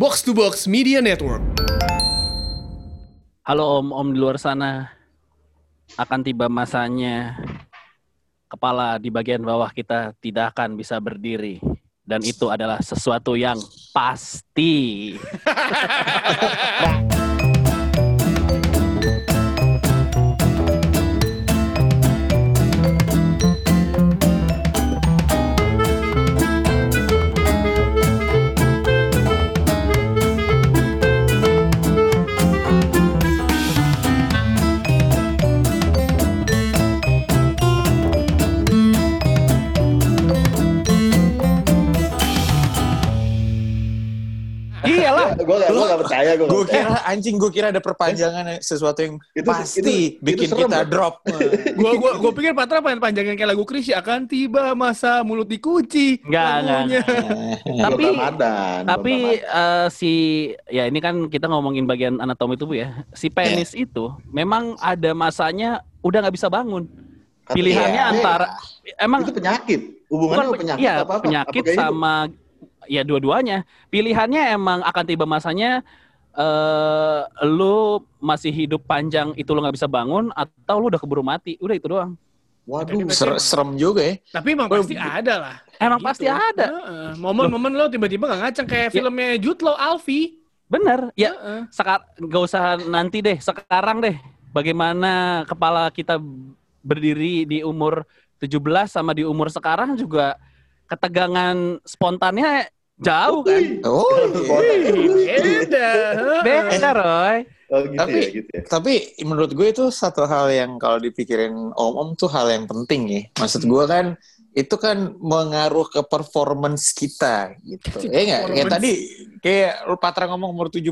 Box to Box Media Network. Halo om-om di luar sana. Akan tiba masanya kepala di bagian bawah kita tidak akan bisa berdiri. Dan itu adalah sesuatu yang pasti. gue gak, gak percaya gue Gue kira anjing, gue kira ada perpanjangan sesuatu yang Itu- pasti itu- itu bikin serem, kita ya? drop. Gua gua gua pikir Patra pengen panjangin kayak lagu Krisya akan tiba masa mulut dikunci. Enggak, enggak. Tapi- Ramadan, Tapi eh, si ya ini kan kita ngomongin bagian anatomi tubuh ya. Si penis itu memang ada masanya udah nggak bisa bangun. Pilihannya Iya, antara emang itu penyakit hubungannya penyakit iya, apa apa penyakit Apa kayak gitu? sama ya dua-duanya. Pilihannya emang akan tiba masanya eh lu masih hidup panjang itu lu nggak bisa bangun atau lu udah keburu mati. Udah itu doang. waduh Ser- serem juga ya. Tapi emang pasti ada lah. Emang Gitu. pasti ada. Momen-momen lo tiba-tiba gak ngaceng kayak Ya. filmnya Jude Law, Alfie. Bener. Ya Heeh. sekar nggak usah nanti deh sekarang deh bagaimana kepala kita berdiri di umur 17 sama di umur sekarang juga ketegangan spontannya jauh kan Oh, iya. Beda. beda Roy oh, gitu Tapi- ya gitu ya Tapi menurut gue itu satu hal yang kalau dipikirin om-om tuh hal yang penting ya. Maksud gue kan itu kan mengaruh ke performance kita gitu. Ya enggak? Kayak tadi kayak lu Patra ngomong umur 17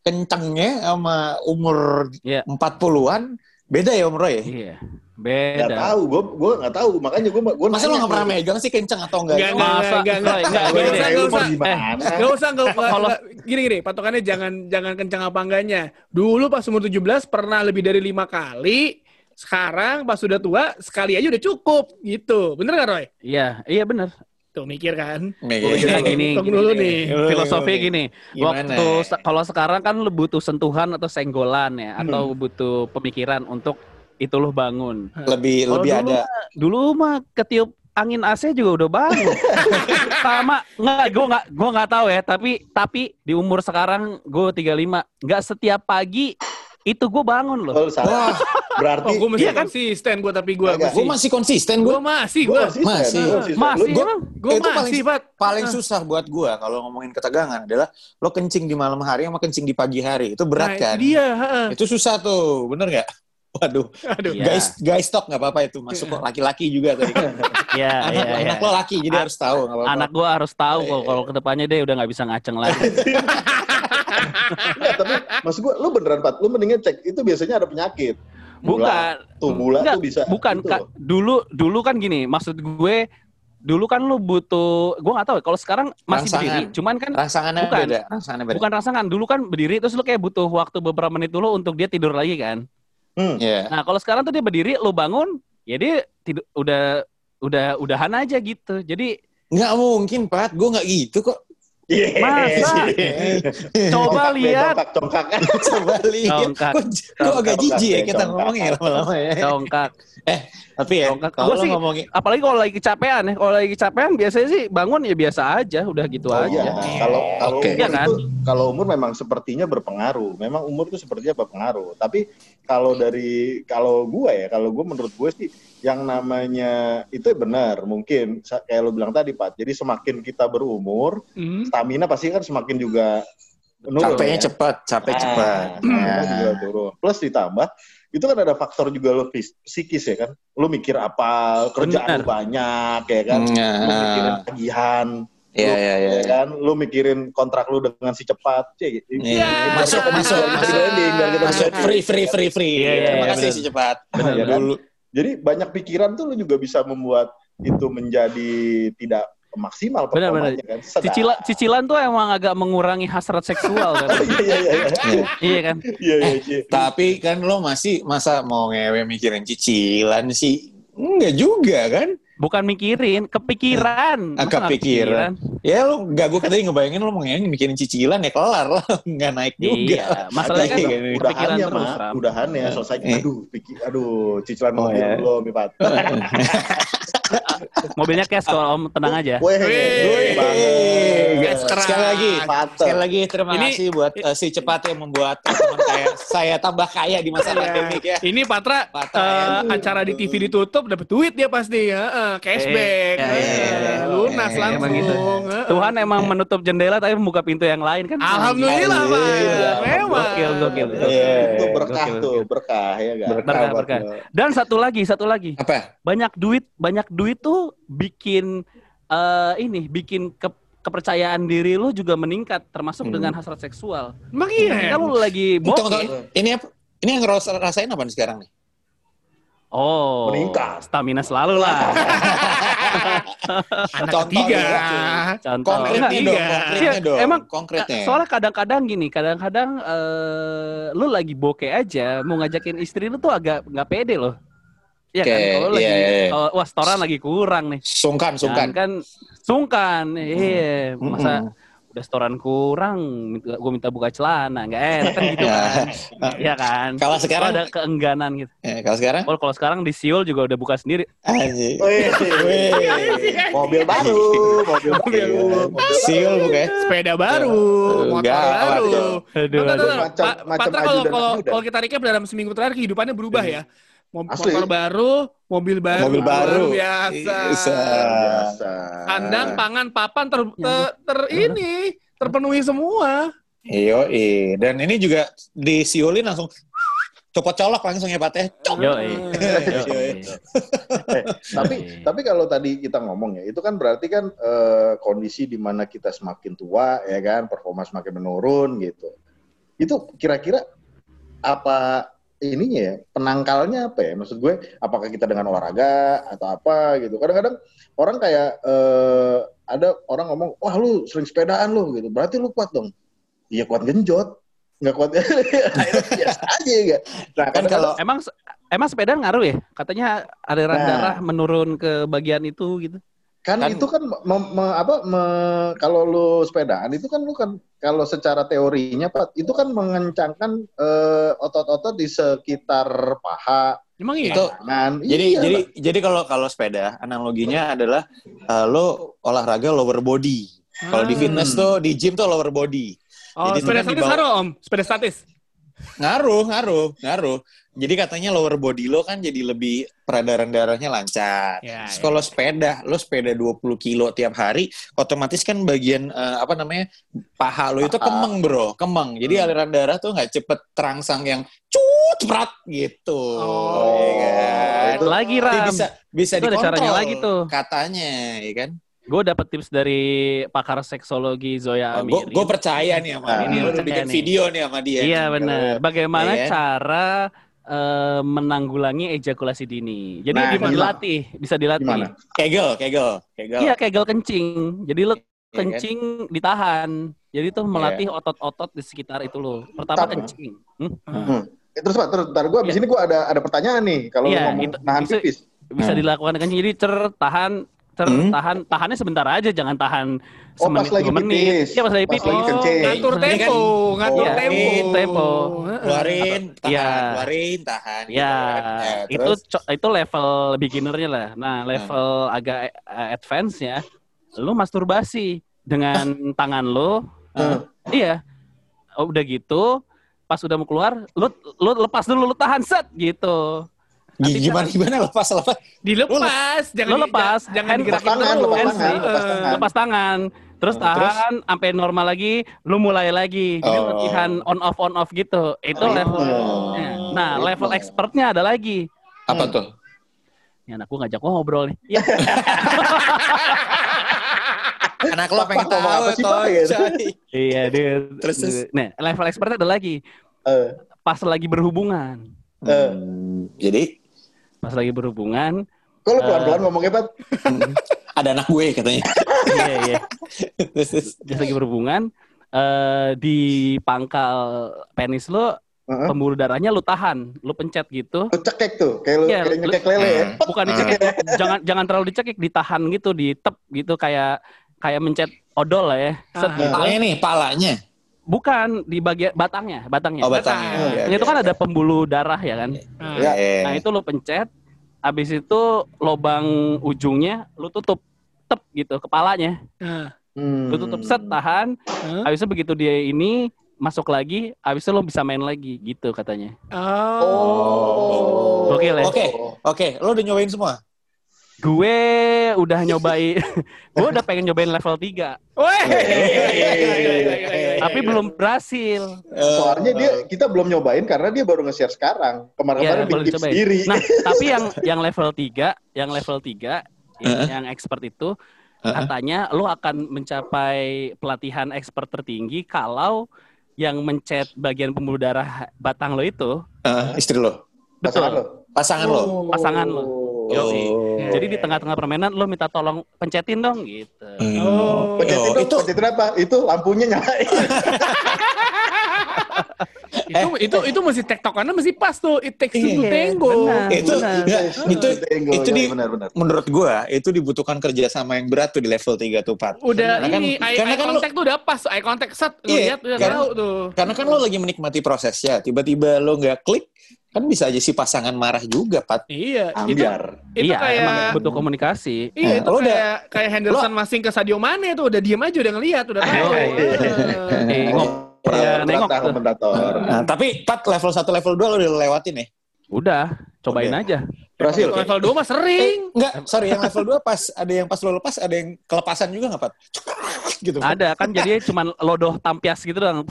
kencengnya sama umur Iya. 40-an beda ya Om Roy? ya? iya Gak beda tahu, gue gue nggak tahu, makanya gue gue Masa lo gak pernah megang sih kenceng atau enggak? Enggak, enggak, enggak, Roy, enggak, enggak, usah, mau usah. Gak usah, gak, Kalau- gak- gini gini, patokannya jangan jangan kencang apa enggaknya. Dulu pas umur 17 pernah lebih dari lima kali. Sekarang pas sudah tua sekali aja udah cukup gitu. Bener gak Roy? iya iya bener Tuh mikir kan. Megang. Gini, gini, dulu gini. nih. filosofi gini Gimana? waktu kalau sekarang kan lu butuh sentuhan atau senggolan ya atau butuh pemikiran untuk itu lu bangun lebih Kalau lebih dulu ada mah- dulu mah ketiup angin AC juga udah bangun. Sama nggak gue nggak gue nggak tahu ya, tapi tapi di umur sekarang gue 35, nggak setiap pagi itu gue bangun loh. Oh, salah. Berarti Oh, gue masih Iya kan? konsisten gue tapi gue Agak. gue masih. masih konsisten Gue masih gue masih Masih. Masih? Gue Itu paling- masih, paling Ah. susah buat gue kalau ngomongin ketegangan adalah lo kencing di malam hari sama kencing di pagi hari itu berat Nah, kan itu dia, heeh. itu susah tuh bener nggak waduh Aduh. Iya. guys guys talk nggak apa-apa itu masuk kok laki-laki juga tadi kan Iya, anak, iya, iya. anak lo laki jadi harus tahu nggak apa-apa Anak gue harus tahu Iya, kok iya. kalau ke depannya dia udah nggak bisa ngaceng lagi. Enggak, tapi maksud gue, lu beneran Pat, lu mendingan cek itu biasanya ada penyakit. Bukan, Tuh bula Enggak, tuh bisa. bukan gitu loh. Dulu dulu kan gini, maksud gue dulu kan lu butuh, gue nggak tahu ya, kalau sekarang masih Rangsangan. berdiri, cuman kan rangsangannya Bukan. beda rangsangannya beda bukan rangsangan dulu kan berdiri terus lu kayak butuh waktu beberapa menit dulu untuk dia tidur lagi kan. Hmm. Iya. Nah, kalau sekarang tuh dia berdiri, lu bangun, ya dia tidur udah udah udahan aja gitu. Jadi nggak mungkin pat gue nggak gitu kok Iya. Masa? coba lihat Congkak, congkak. coba lihat Congkak. agak jijik ya kita ngomongnya lama-lama ya dongkak. tapi ya Congkak. kalau sih- ngomongin Apalagi kalau lagi kecapean ya. Kalau lagi kecapean biasanya sih bangun ya biasa aja, udah gitu Oh, aja. iya. Kalau kalau Oke. umur Iya kan? itu kalau umur memang sepertinya berpengaruh. Memang umur itu sepertinya berpengaruh. Tapi kalau dari kalau gue ya, kalau gue menurut gue sih yang namanya itu benar mungkin kayak lo bilang tadi Pak. Jadi semakin kita berumur, Hmm. stamina pasti kan semakin juga menurun. capeknya ya. cepat capek Ah, cepat Nah. juga turun. Plus ditambah itu kan ada faktor juga lo psikis ya kan. Lo mikir apa, kerjaan Benar. banyak ya kan. Nah. Lo mikirin tagihan, Iya iya iya. ya kan lu mikirin kontrak lu dengan si cepat Cik, Iya. Masuk Ya. masuk Masih masuk branding, biar kita masuk branding. free free free free. Iya, iya, Terima iya, kasih si cepat. Benar, ya kan? Dulu. Jadi banyak pikiran tuh lu juga bisa membuat itu menjadi tidak maksimal Benar, benar. performanya kan. Cicilan, cicilan tuh emang agak mengurangi hasrat seksual kan. Oh, iya iya iya Iya. iya kan? iya iya iya. Tapi kan lo masih masa mau ngewe mikirin cicilan sih? Enggak juga kan? Bukan mikirin, kepikiran. Ah, Masa nggak kepikiran. Ya lu gak gue tadi ngebayangin lu mau mikirin cicilan ya kelar lah. Nggak naik juga. Iya, masalahnya kan Iya, iya. kepikiran udahannya terus, udahannya selesai Eh. aduh pikir aduh cicilan Oh, mobil ya. belum Mobilnya cash kalau Om tenang aja. Wih. Sekali lagi, Mantap. sekali lagi terima Ini- kasih buat eh, si cepat yang membuat teman kayak saya tambah kaya di masa pandemi ya. Ini Patra, Patra, eh, ya. acara di TV ditutup dapat duit dia pasti ya, eh, cashback, Iya, eh, iya, iya. lunas Eh, langsung. emang gitu. Tuhan emang menutup jendela tapi membuka pintu yang lain kan. Alhamdulillah Pak, memang. Gokil, gokil. Iya, itu berkah tuh berkah ya kan Berkah, berkah. Dan satu lagi, satu lagi. Apa? Banyak duit, banyak duit tuh bikin eh ini, bikin ke- kepercayaan diri lu juga meningkat termasuk Hmm. dengan hasrat seksual. Emang iya. Kalau lu lagi bokeh, tunggu. Ini apa? Ini yang rasain apa nih sekarang nih? oh, Meningkat. stamina selalu lah. Anak Contoh ketiga. Contoh. Konkretnya Enggak, dong, konkretnya Iya, dong. emang konkretnya. Soalnya kadang-kadang gini, kadang-kadang eh, lu lagi bokeh aja, mau ngajakin istri lu tuh agak nggak pede loh. Iya kan? Kalau lu lagi, iya, iya, iya. kalau wah setoran lagi kurang nih. sungkan, sungkan. Kan, kan sungkan, iya. Masa Mm-mm. udah setoran kurang, gue minta buka celana, nggak enak kan gitu kan? Iya kan? Kalau sekarang, ada keengganan gitu. eh, kalau sekarang, Kalau kalau sekarang di Siul juga udah buka sendiri. Anjing. Weh, Weh. mobil baru mobil baru mobil Siul bukan? Sepeda baru, motor Enggak, baru. Aduh, Macam- Pak macam kalau dan kalau dan. kalau kita recap dalam seminggu terakhir kehidupannya berubah ya. Asli. Motor baru, mobil baru, Mobil baru. luar biasa. Biasa Kandang, pangan, papan ter, ter- ter- ini terpenuhi semua. Iyo, dan ini juga di Siulin langsung copot colok langsung ya Pak Teh. Cop. Yo, Eh, tapi tapi kalau tadi kita ngomong ya itu kan berarti kan eh, kondisi di mana kita semakin tua ya kan performa semakin menurun gitu itu kira-kira apa ininya ya penangkalnya apa ya? Maksud gue apakah kita dengan olahraga atau apa gitu? Kadang-kadang orang kayak eh, ada orang ngomong wah lu sering sepedaan lu gitu. Berarti lu kuat dong. Iya kuat genjot. Nggak kuat. Biasa aja ya. Nah Kan kalau Emang emang sepeda ngaruh ya? Katanya aliran Nah. darah menurun ke bagian itu gitu. Kan, Kan- itu kan me- me- apa me- kalau lu sepedaan itu kan lu kan kalau secara teorinya Pak itu kan mengencangkan eh, otot-otot di sekitar paha Emang iya? itu tangan jadi Iya, jadi Pak. jadi kalau kalau sepeda analoginya adalah eh, lo olahraga lower body. Kalau di Ah. fitness tuh di gym tuh lower body. Oh, jadi sepeda statis dibawa- ngaruh om, sepeda statis. Ngaruh, ngaruh, ngaruh. Jadi katanya lower body lo kan jadi lebih peredaran darahnya lancar. Ya, Terus ya. kalau sepeda, lo sepeda 20 kilo tiap hari, otomatis kan bagian eh, apa namanya paha lo itu kemeng bro, kemeng. Jadi Hmm. aliran darah tuh nggak cepet terangsang yang cut prat gitu. Oh. ya kan? Itu- Lagi Jadi Ram. bisa bisa Itu ada dikontrol caranya lagi tuh. katanya, ya kan? Gue dapet tips dari pakar seksologi Zoya Amiri. gue percaya nih sama Nah, ini percaya bikin nih. video nih sama dia. Iya benar. Bagaimana Iya kan? cara eh, menanggulangi ejakulasi dini? Jadi Nah, bisa gimana? dilatih, bisa dilatih. Gimana? Kegel, kegel, kegel. Iya kegel kencing. Jadi lo Iya kan? kencing ditahan. Jadi tuh melatih otot-otot di sekitar itu lo. Pertama Tapi- kencing. Hmm? Hmm. Eh, Terus Pak, terus ntar gue abis Iya. ini gue ada ada pertanyaan nih kalau lu Iya, ngomong itu- nahan pipis. Bisa Hmm. dilakukan kencing. Jadi cer tahan cer Hmm. tahan tahannya sebentar aja jangan tahan Oh, pas semenit lagi dua menit. pipis. Iya pas lagi Pas pipis. lagi kencing. ngatur Ini tempo, kan- ngatur Iya, tempo. tempo. Heeh. Keluarin, tahan, Iya. keluarin, tahan. gitu Ya, kan. Eh, itu itu level beginnernya lah. Nah, level agak eh, advance ya, lu masturbasi dengan tangan lu. Hmm. Iya. Oh, udah gitu, pas udah mau keluar, lu lu lepas dulu, lu tahan set gitu. Nanti gimana gimana lepas lepas. Dilepas, jangan Lu di- lepas, jangan hand- digerakin lepas tangan, terus. lepas Hands tangan, lepas tangan. Lepas tangan. Terus Nah, terus? tahan sampai normal lagi, lu mulai lagi. Jadi Oh. latihan on off on off gitu. Itu Oh. level. Nah, level expertnya ada lagi. Apa Hmm. tuh? Ya, anak gua ngajak ngobrol nih. Ya, Anak lo pengen tahu apa sih, Pak, gitu? Iya, dia. Terus, terus? Nah, level expertnya ada lagi. Eh, Pas lagi berhubungan. Hmm, jadi Pas lagi berhubungan. Kok lu Eh. pelan-pelan ngomongnya, Pak? ada anak gue katanya. iya, iya. Pas lagi berhubungan. eh di pangkal penis lo Heeh. pembuluh darahnya lu tahan, lu pencet gitu. Lu cekek tuh, kayak lu Iya, kayak nyekek lele ya. Bukan dicekik, jangan jangan terlalu dicekik, ditahan gitu, ditep gitu kayak kayak mencet odol lah ya. Set Ah. gitu. Palanya nih, palanya. Bukan di bagian batangnya, batangnya. Oh, batangnya. Batang. Oke, Yang itu oke. kan ada pembuluh darah ya kan. Ya. Eh, Nah itu lu pencet, habis itu lobang ujungnya lu tutup, tep gitu kepalanya. nah, Hmm. Lu tutup set, tahan. Hah? Habis itu begitu dia ini masuk lagi, habis itu lu bisa main lagi gitu katanya. Oh. Gokil ya? Oke, oke. Lo udah nyobain semua? Gue udah nyobain, gue udah pengen nyobain level 3, Weh. tapi belum berhasil. Eh, Soalnya dia kita belum nyobain karena dia baru nge-share sekarang. Kemarin-kemarin baru bikin dicobain. sendiri. Nah, tapi yang yang level 3, yang level 3, yang, yang expert itu Heeh. katanya lu akan mencapai pelatihan expert tertinggi kalau yang mencet bagian pembuluh darah batang lo itu eh, istri lo, Pasangan lo. pasangan lo. pasangan lo. Yoi. Oh. Jadi di tengah-tengah permainan lo minta tolong pencetin dong gitu. Oh. Pencetin Oh, dong, itu pencetin apa? Itu lampunya nyalain. itu itu itu mesti tektokannya mesti pas tuh. It takes two Iya, tango. benar. itu benar. enggak, itu Tango, itu ya, di benar-benar. menurut gua itu dibutuhkan kerjasama yang berat tuh di level 3 tuh Pat. Udah Karena kan- ini eye, karena eye kan contact tuh udah pas, eye contact set Iya, ngeliat udah karena- tahu tuh. Karena kan lo lagi menikmati prosesnya, tiba-tiba lo nggak klik, kan bisa aja si pasangan marah juga, Pat. Iya, itu Ambiar. itu iya, kayak emang butuh komunikasi. Iya, Nah, itu lo udah- kayak kayak Henderson masing ke Sadio Mane tuh udah diem aja udah ngeliat, udah tahu. Iya, iya. Eh, Eh, ngop- ya, nengok tuh. komentator. Nah, tapi Pat level 1 level 2 lo udah lewatin ya? Udah, cobain Oke. aja. Berhasil. Level 2 mah sering. Enggak, sorry yang level 2 pas ada yang pas lo lepas ada yang kelepasan juga nggak Pat? gitu. Pat. Ada kan jadinya cuman lodoh tampias gitu doang.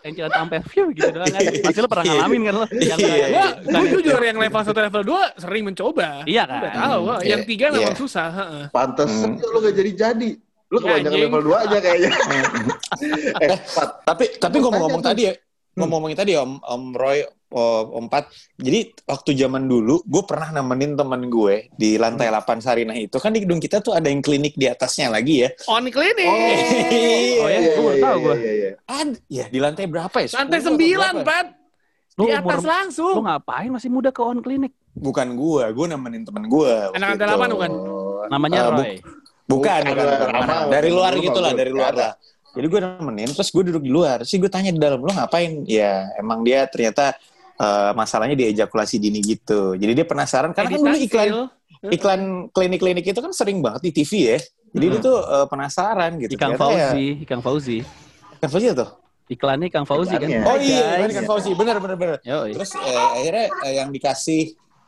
Lo Encelan tampias view gitu doang kan. Pasti lo pernah ngalamin kan lo. Yang Iya, Gua, bukan gua itu. jujur yang level 1 level 2 sering mencoba. Iya kan? Udah tahu. Hmm, yang iya, 3 memang iya. susah, heeh. Pantesan Hmm. lu gak jadi-jadi. Lu Ya, kebanyakan level 2 aja kayaknya. eh. Tapi tapi Mau ngomong-ngomong tanya tadi ya, ngomong-ngomongin tadi Om Om Roy oh, Om Pat. Jadi waktu zaman dulu gue pernah nemenin temen gue di lantai 8 Sarinah itu kan di gedung kita tuh ada yang klinik di atasnya lagi ya. On. Oh ya, Iya, gue baru iya, tahu iya, gue. iya, iya. Ada ya di lantai berapa ya? Lantai 10 atau 9, berapa? Pat. Di umur- atas langsung. Lu ngapain masih muda ke on klinik? Bukan gue, gue nemenin temen gue. Anak lantai itu. 8 bukan? Oh, Namanya bu- Roy. Bukan, Bukan. Dari luar gitu lah, dari luar lah. Jadi gue nemenin, terus gue duduk di luar. Terus gue tanya di dalam, lo ngapain? Ya, emang dia ternyata eh, masalahnya di ejakulasi dini gitu. Jadi dia penasaran, karena kan dulu iklan iklan klinik-klinik itu kan sering banget di TV ya. Jadi dia tuh eh, penasaran gitu. Ikang Ternyata ya- Fauzi, Ikang Fauzi. Ikang Fauzi tuh? Iklannya Ikang Fauzi kan. Oh iya, guys. kan Ikang Fauzi. Bener, bener, bener. Yoi. Terus eh, akhirnya eh, yang dikasih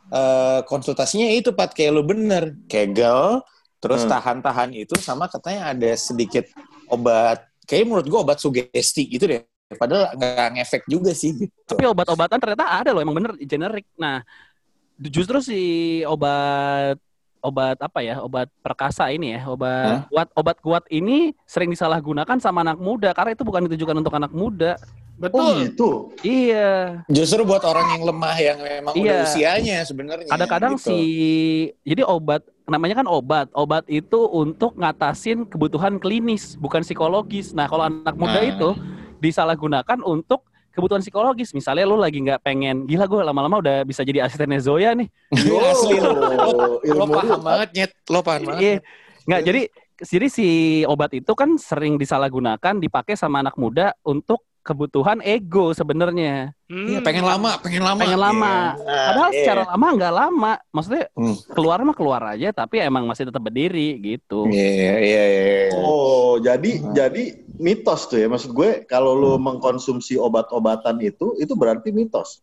eh, konsultasinya itu Pat kayak lu bener kegel terus Hmm. tahan-tahan itu sama katanya ada sedikit obat kayak menurut gua obat sugesti gitu deh padahal nggak ngefek juga sih gitu. Tapi obat-obatan ternyata ada loh, emang bener generik. Nah, justru si obat obat apa ya, obat perkasa ini ya, obat kuat, obat kuat ini sering disalahgunakan sama anak muda karena itu bukan ditujukan untuk anak muda. Oh Betul. gitu. Iya. Justru buat orang yang lemah yang memang udah Iya. usianya sebenarnya. Kadang-kadang gitu. si jadi obat namanya kan obat. Obat itu untuk ngatasin kebutuhan klinis, bukan psikologis. Nah, kalau anak muda Nah. itu disalahgunakan untuk kebutuhan psikologis. Misalnya lu lagi nggak pengen, gila gue lama-lama udah bisa jadi asistennya Zoya nih. Iya, asli lo. Lo, paham banget nyet, lo paham banget. Iya. Nggak, jadi jadi si obat itu kan sering disalahgunakan, dipakai sama anak muda untuk kebutuhan ego sebenarnya. Hmm. Iya, pengen lama, pengen lama. Pengen lama. Iya. Padahal iya. secara lama nggak lama. Maksudnya Hmm. keluar mah keluar aja, tapi emang masih tetap berdiri gitu. Iya, iya, iya. Oh, jadi Hmm. jadi mitos tuh ya. Maksud gue kalau lu mengkonsumsi obat-obatan itu itu berarti mitos.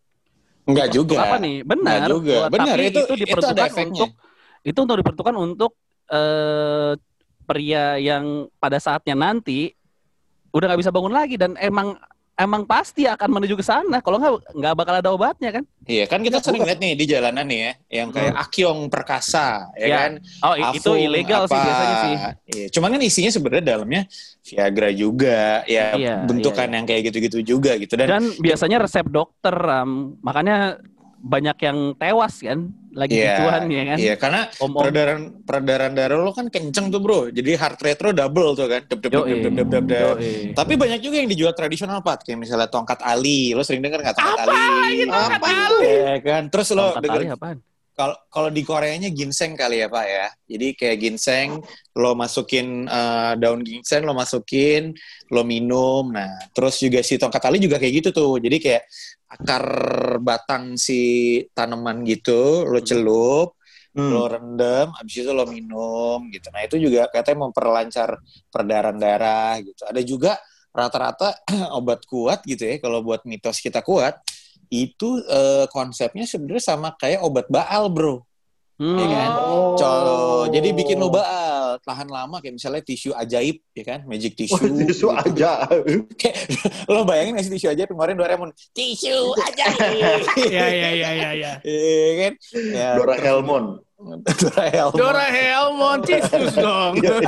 Enggak juga. Apa nih? Benar. Nggak juga. Benar, tapi itu- itu, itu diperuntukkan ada efeknya. untuk itu untuk diperuntukkan untuk eh, pria yang pada saatnya nanti udah nggak bisa bangun lagi dan emang emang pasti akan menuju ke sana. Kalau nggak nggak bakal ada obatnya kan? Iya kan kita sering lihat nih di jalanan nih ya, yang kayak Akyong Perkasa, ya Ya, kan? Oh i- itu Afung, ilegal sih apa. biasanya sih. Iya, cuman kan isinya sebenarnya dalamnya Viagra juga, ya Iya, bentukan iya, iya. yang kayak gitu-gitu juga gitu dan, Dan biasanya resep dokter, Ram. makanya banyak yang tewas kan lagi Iya, cuan ya kan. Iya, karena Om-om. peredaran peredaran darah lo kan kenceng tuh bro. Jadi heart rate lo double tuh kan. Dep, dep, dep, Yoi. dep, dep, dep, dep. Yoi. Tapi banyak juga yang dijual tradisional Pat, kayak misalnya tongkat Ali. Lo sering denger nggak tongkat Apa Ali? itu tongkat Apa Ali? Ya kan. Terus lo Tongkat denger tali apaan? Kalau kalau di Koreanya ginseng kali ya Pak ya. Jadi kayak ginseng lo masukin eh, daun ginseng lo masukin, lo minum. Nah, terus juga si tongkat tali juga kayak gitu tuh. Jadi kayak akar batang si tanaman gitu lo celup, Hmm. lo rendam, habis itu lo minum gitu. Nah, itu juga katanya memperlancar peredaran darah gitu. Ada juga rata-rata obat kuat gitu ya kalau buat mitos kita kuat itu eh, konsepnya sebenarnya sama kayak obat baal, Bro. Hmm. Iya kan? Oh. Co- jadi bikin lo baal, tahan lama kayak misalnya tisu ajaib, ya kan? Magic Wah, tissue. tisu gitu. aja. lo bayangin nggak sih tisu ajaib kemarin Doraemon, tisu ajaib. Iya iya iya iya iya. Iya kan? Ya, Doraemon. Doraemon. Doraemon tisus dong. Iya,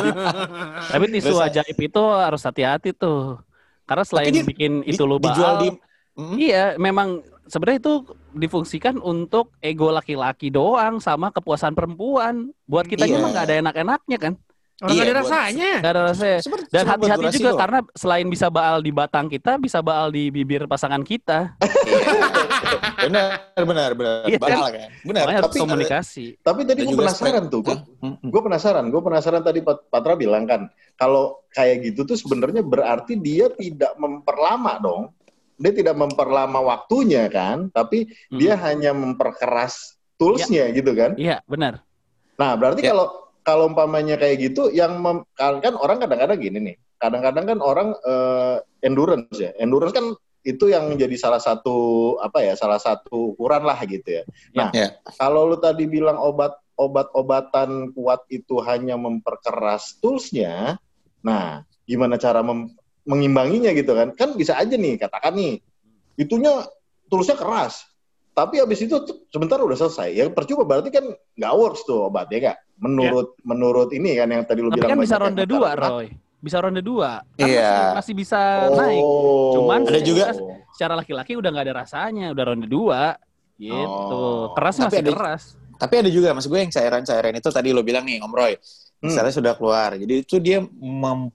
Tapi tisu ajaib itu harus hati-hati tuh. Karena selain dia bikin Di- itu lo dijual baal, di Mm. Iya, memang sebenarnya itu difungsikan untuk ego laki-laki doang sama kepuasan perempuan. Buat kita Iya. mah nggak ada enak-enaknya kan. Orang Iya, nggak ada rasanya. Nggak ada rasanya. Dan hati-hati juga doang. karena selain bisa baal di batang kita, bisa baal di bibir pasangan kita. benar benar benar Iya kan? Baal kan benar Makanya tapi- komunikasi. Tapi tadi gue penasaran spread. tuh. Gue gue penasaran. Gue penasaran tadi Pat- Patra bilang kan. Kalau kayak gitu tuh sebenarnya berarti dia tidak memperlama dong. Dia tidak memperlama waktunya kan. Tapi Hmm. dia hanya memperkeras toolsnya gitu kan. Iya, benar. Nah, berarti Ya. kalau kalau umpamanya kayak gitu, yang mem- kan, kan orang kadang-kadang gini nih, kadang-kadang kan orang eh, endurance ya, endurance kan itu yang menjadi salah satu apa ya, salah satu ukuran lah gitu ya. Nah, Ya. kalau lu tadi bilang obat obat-obatan kuat itu hanya memperkeras toolsnya, nah gimana cara mem- mengimbanginya gitu kan? Kan bisa aja nih, katakan nih, itunya toolsnya keras, tapi habis itu sebentar udah selesai. Ya percuma berarti kan nggak works tuh obatnya nggak? Menurut menurut ini kan yang tadi lu Tapi bilang kan bisa ronde dua. Roy. Bisa ronde dua. Kan Iya. masih, masih bisa Oh. naik. Cuman Ada juga- Secara laki-laki udah nggak ada rasanya, udah ronde dua. Gitu. Oh. Keras Tapi masih ada- keras. Tapi ada juga, maksud gue yang cairan-cairan itu tadi lo bilang nih, Om Roy, Hmm. misalnya sudah keluar. Jadi itu dia mem-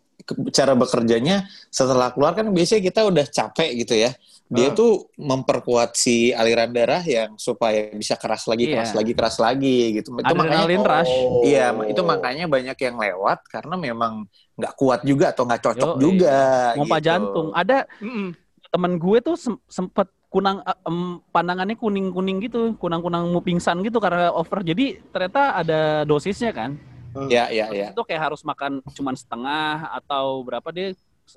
cara bekerjanya setelah keluar kan biasanya kita udah capek gitu ya. Dia Hmm. tuh memperkuat si aliran darah yang supaya bisa keras lagi, Iya. keras lagi, keras lagi gitu. Itu makanya Adrenalin rush. Oh. Iya, itu makanya banyak yang lewat karena memang nggak kuat juga atau nggak cocok Yoi. juga. Pompa gitu. jantung. Ada Mm-mm. temen gue tuh sem- sempet kunang eh, em, pandangannya kuning-kuning gitu, kunang-kunang mau pingsan gitu karena over. Jadi ternyata ada dosisnya kan. Ya, ya, ya. Itu kayak harus makan cuman setengah atau berapa dia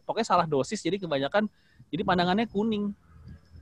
pokoknya salah dosis jadi kebanyakan jadi pandangannya kuning.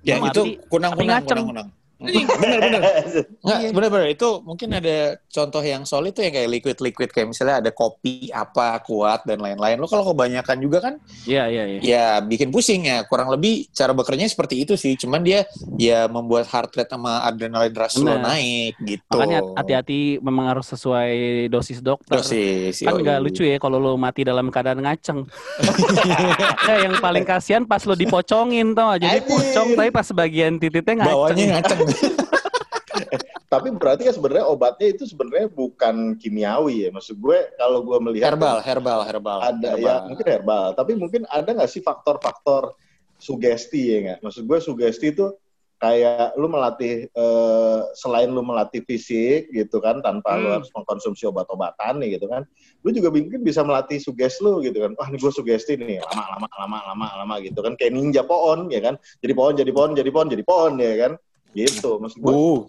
Ya Mati, itu kunang-kunang, kunang-kunang. Bener, bener. Nggak, bener-bener. Itu mungkin ada contoh yang solid tuh yang kayak liquid-liquid. Kayak misalnya ada kopi, apa, kuat, dan lain-lain. Lo kalau kebanyakan juga kan, Iya, iya, iya. ya bikin pusing ya. Kurang lebih cara bekerjanya seperti itu sih. Cuman dia ya membuat heart rate sama adrenaline rush lo Bener. naik gitu. Makanya hati-hati memang harus sesuai dosis dokter. Dosis. Kan nggak lucu ya kalau lo mati dalam keadaan ngaceng. ya, yang paling kasihan pas lo dipocongin tau? Jadi pocong tapi pas bagian titiknya ngaceng. Bawahnya ngaceng. Tapi berarti kan sebenarnya obatnya itu sebenarnya bukan kimiawi ya. Maksud gue kalau gue melihat herbal, herbal, herbal. ada herbal. ya mungkin herbal, tapi mungkin ada nggak sih faktor-faktor sugesti ya nggak? Maksud gue sugesti itu kayak lu melatih eh, selain lu melatih fisik gitu kan tanpa lu Hmm. harus mengkonsumsi obat-obatan nih gitu kan. Lu juga mungkin bisa melatih sugesti lu gitu kan. Wah, ini gue sugesti nih lama lama lama lama lama gitu kan kayak ninja pohon ya kan. Jadi pohon jadi pohon jadi pohon jadi pohon ya kan. Gitu. Maksud gue Uh,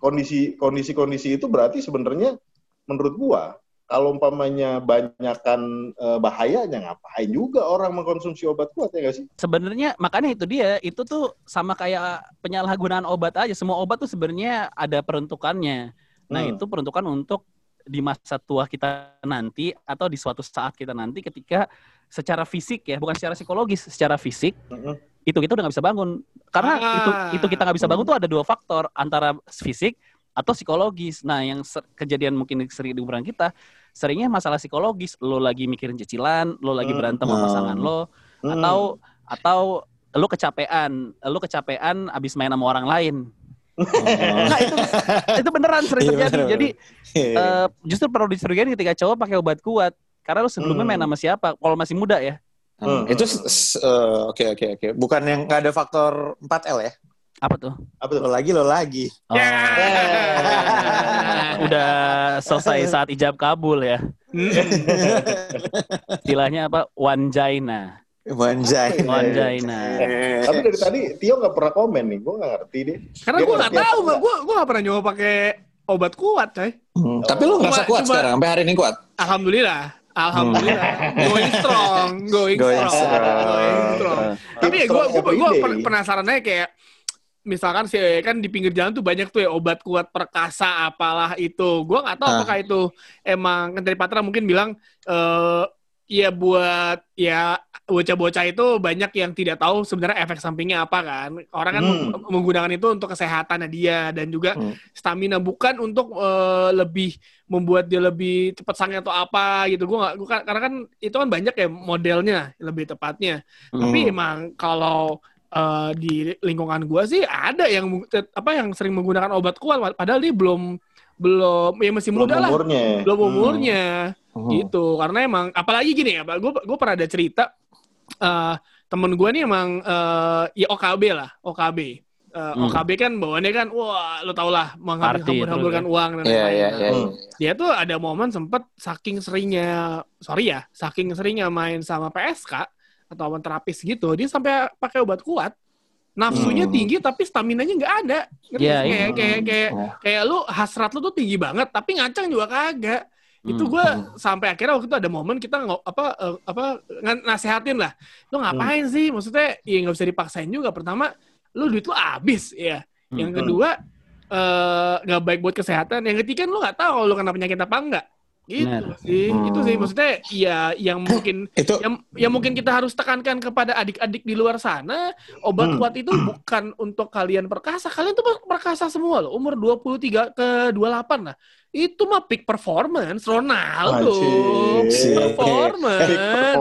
kondisi kondisi kondisi itu berarti sebenarnya menurut gua kalau umpamanya banyakkan eh, bahayanya ngapain juga orang mengkonsumsi obat kuat ya nggak sih? Sebenarnya makanya itu dia, itu tuh sama kayak penyalahgunaan obat aja. Semua obat tuh sebenarnya ada peruntukannya. Nah, Hmm. itu peruntukan untuk di masa tua kita nanti atau di suatu saat kita nanti ketika secara fisik ya, bukan secara psikologis, secara fisik Mm-mm. Itu kita udah nggak bisa bangun. Karena Ah. itu itu kita nggak bisa bangun tuh ada dua faktor antara fisik atau psikologis. Nah, yang kejadian mungkin sering di umuran kita, seringnya masalah psikologis. Lo lagi mikirin cicilan, lo lagi Hmm. berantem sama pasangan lo, Hmm. atau atau lo kecapean, lo kecapean abis main sama orang lain. Enggak itu itu beneran sering Iya, terjadi. Jadi eh, justru perlu dicurigain ketika cowok pakai obat kuat. Karena lu sebelumnya Hmm. main sama siapa? Kalau masih muda ya. Hmm, Hmm. itu eh, oke oke oke. Bukan yang nggak ada faktor 4L ya? Apa tuh? Apa tuh? Lo lagi lo lagi. Oh, Ya. udah selesai saat ijab kabul ya. Istilahnya apa? Wanjaina. Manjai. Wanjaina. Tapi dari tadi Tio nggak pernah komen nih, gue nggak ngerti deh. Karena gue nggak apa tahu, enggak? gue gue nggak pernah nyoba pakai obat kuat, coy. Hmm, Tapi lo ngerasa kuat cuma- sekarang sampai hari ini kuat. Alhamdulillah, alhamdulillah, going strong, going, Going strong, strong. going strong. Tapi ya gue gue gue penasaran aja kayak misalkan sih kan di pinggir jalan tuh banyak tuh ya obat kuat perkasa apalah itu. Gue nggak tahu Ah. apakah itu emang dari Patra mungkin bilang eh ya buat ya bocah-bocah itu banyak yang tidak tahu sebenarnya efek sampingnya apa kan. Orang kan Hmm. meng- menggunakan itu untuk kesehatannya dia dan juga Hmm. stamina bukan untuk eh, lebih membuat dia lebih cepat sange atau apa gitu. Gua nggak gua kan- karena kan itu kan banyak ya modelnya lebih tepatnya. Tapi Hmm. emang kalau eh, di lingkungan gua sih ada yang apa yang sering menggunakan obat kuat padahal dia belum belum ya masih Belum muda lah umurnya. belum Hmm. umurnya Hmm. Gitu karena emang apalagi gini ya gue gue pernah ada cerita eh temen gue nih emang eh ya OKB lah OKB Eh, Hmm. OKB kan bawaannya kan wah lo tau lah mengambil Party hambur-hamburkan terus uang dan Iya lain-lain iya Nah, iya. Hmm. dia tuh ada momen sempet saking seringnya sorry ya saking seringnya main sama PSK atau lawan terapis gitu dia sampai pakai obat kuat nafsunya Hmm. tinggi tapi stamina nya nggak ada Ngerti Iya, nggak sih? iya. kayak kayak kayak Oh. kayak lu hasrat lu tuh tinggi banget tapi ngacang juga kagak itu Hmm. gue sampai akhirnya waktu itu ada momen kita nggak apa eh, apa nasehatin lah. Lu ngapain sih? Maksudnya ya nggak bisa dipaksain juga. Pertama lu duit lu habis ya. Yang Hmm. kedua eh, nggak baik buat kesehatan. Yang ketiga lu nggak tahu kalau lu kena penyakit apa enggak gitu Benar. sih. Hmm. itu sih. Maksudnya ya yang mungkin Itu yang yang mungkin kita harus tekankan kepada adik-adik di luar sana obat Hmm. kuat itu bukan untuk kalian perkasa. Kalian tuh perkasa semua loh. Umur 23 ke 28 lah itu mah peak performance Ronaldo Anjir. peak performance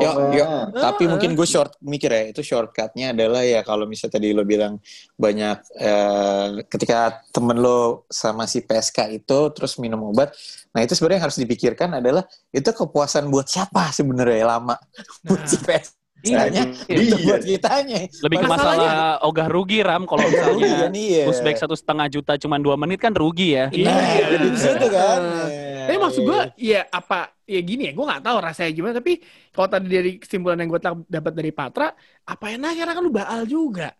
Yo, yo. Tapi mungkin gue short mikir ya, itu shortcutnya adalah ya kalau misalnya tadi lo bilang banyak eh, ketika temen lo sama si PSK itu terus minum obat, nah itu sebenarnya harus dipikirkan adalah itu kepuasan buat siapa sebenarnya lama buat si PSK. Iya. itu Iya. buat kitanya. Lebih ke Masalahnya- masalah ogah rugi ram kalau misalnya kan, iya. pushback satu setengah juta cuma dua menit kan rugi ya. Iya. Nah, jadi di situ kan. Tapi maksud gue, ya apa, ya gini ya, gue nggak tahu rasanya gimana. Tapi kalau tadi dari kesimpulan yang gue dapat dari Patra, apa enaknya karena kan lu baal juga,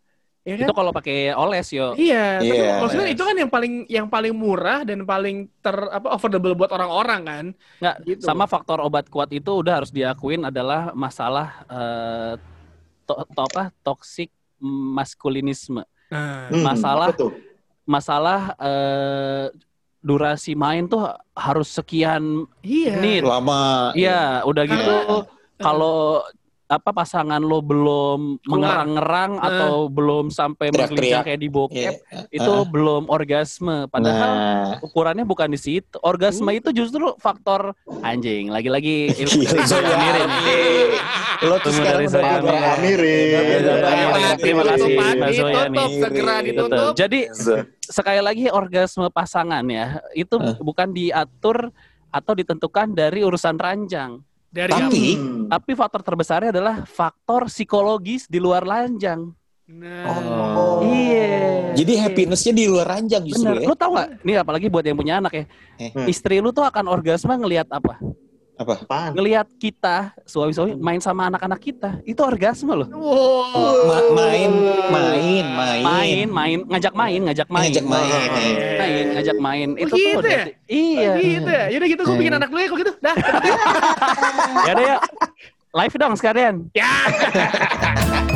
ya kan? Itu kalau pakai oles yo. Iya, tapi Iya. maksudnya itu kan yang paling yang paling murah dan paling ter apa affordable buat orang-orang kan. Nggak, Gitu. sama faktor obat kuat itu udah harus diakuin adalah masalah eh, to, to- apa toxic maskulinisme. Nah, Hmm, Masalah-? Masalah eh, durasi main tuh harus sekian iya. menit. Lama. Iya, udah gitu kalau apa pasangan lo belum mengerang-ngerang Eh. atau belum sampai menggelincang kayak di bokep, Iya. itu belum orgasme. Padahal Nah. ukurannya bukan di situ. Orgasme Uh. itu justru faktor anjing. Lagi-lagi ilmu Gila, dari Zoya Amirin. Lo tuh sekarang udah saya. udah- Terima kasih, segera ditutup. Jadi sekali lagi orgasme pasangan ya itu bukan diatur atau ditentukan dari urusan ranjang. Dari Tapi- Hmm. Tapi faktor terbesarnya adalah faktor psikologis di luar ranjang. Nah, Oh. Iya. Jadi happiness-nya di luar ranjang justru Bener. ya. Lu tau gak? Ini apalagi buat yang punya anak ya. Eh. Istri lu tuh akan orgasme ngelihat apa? Apa? Apaan? Ngelihat kita suami-suami main sama anak-anak kita. Itu orgasme loh. wow. Ma- main, main, main. Main, main, ngajak main, ngajak main. Ngajak main. Main, ngajak main. Oh, Itu gitu tuh ya? udah- Iya. Gitu ya. Yaudah gitu gue bikin anak dulu ya kok gitu. Dah. Ya udah ya. Live dong sekalian. ya.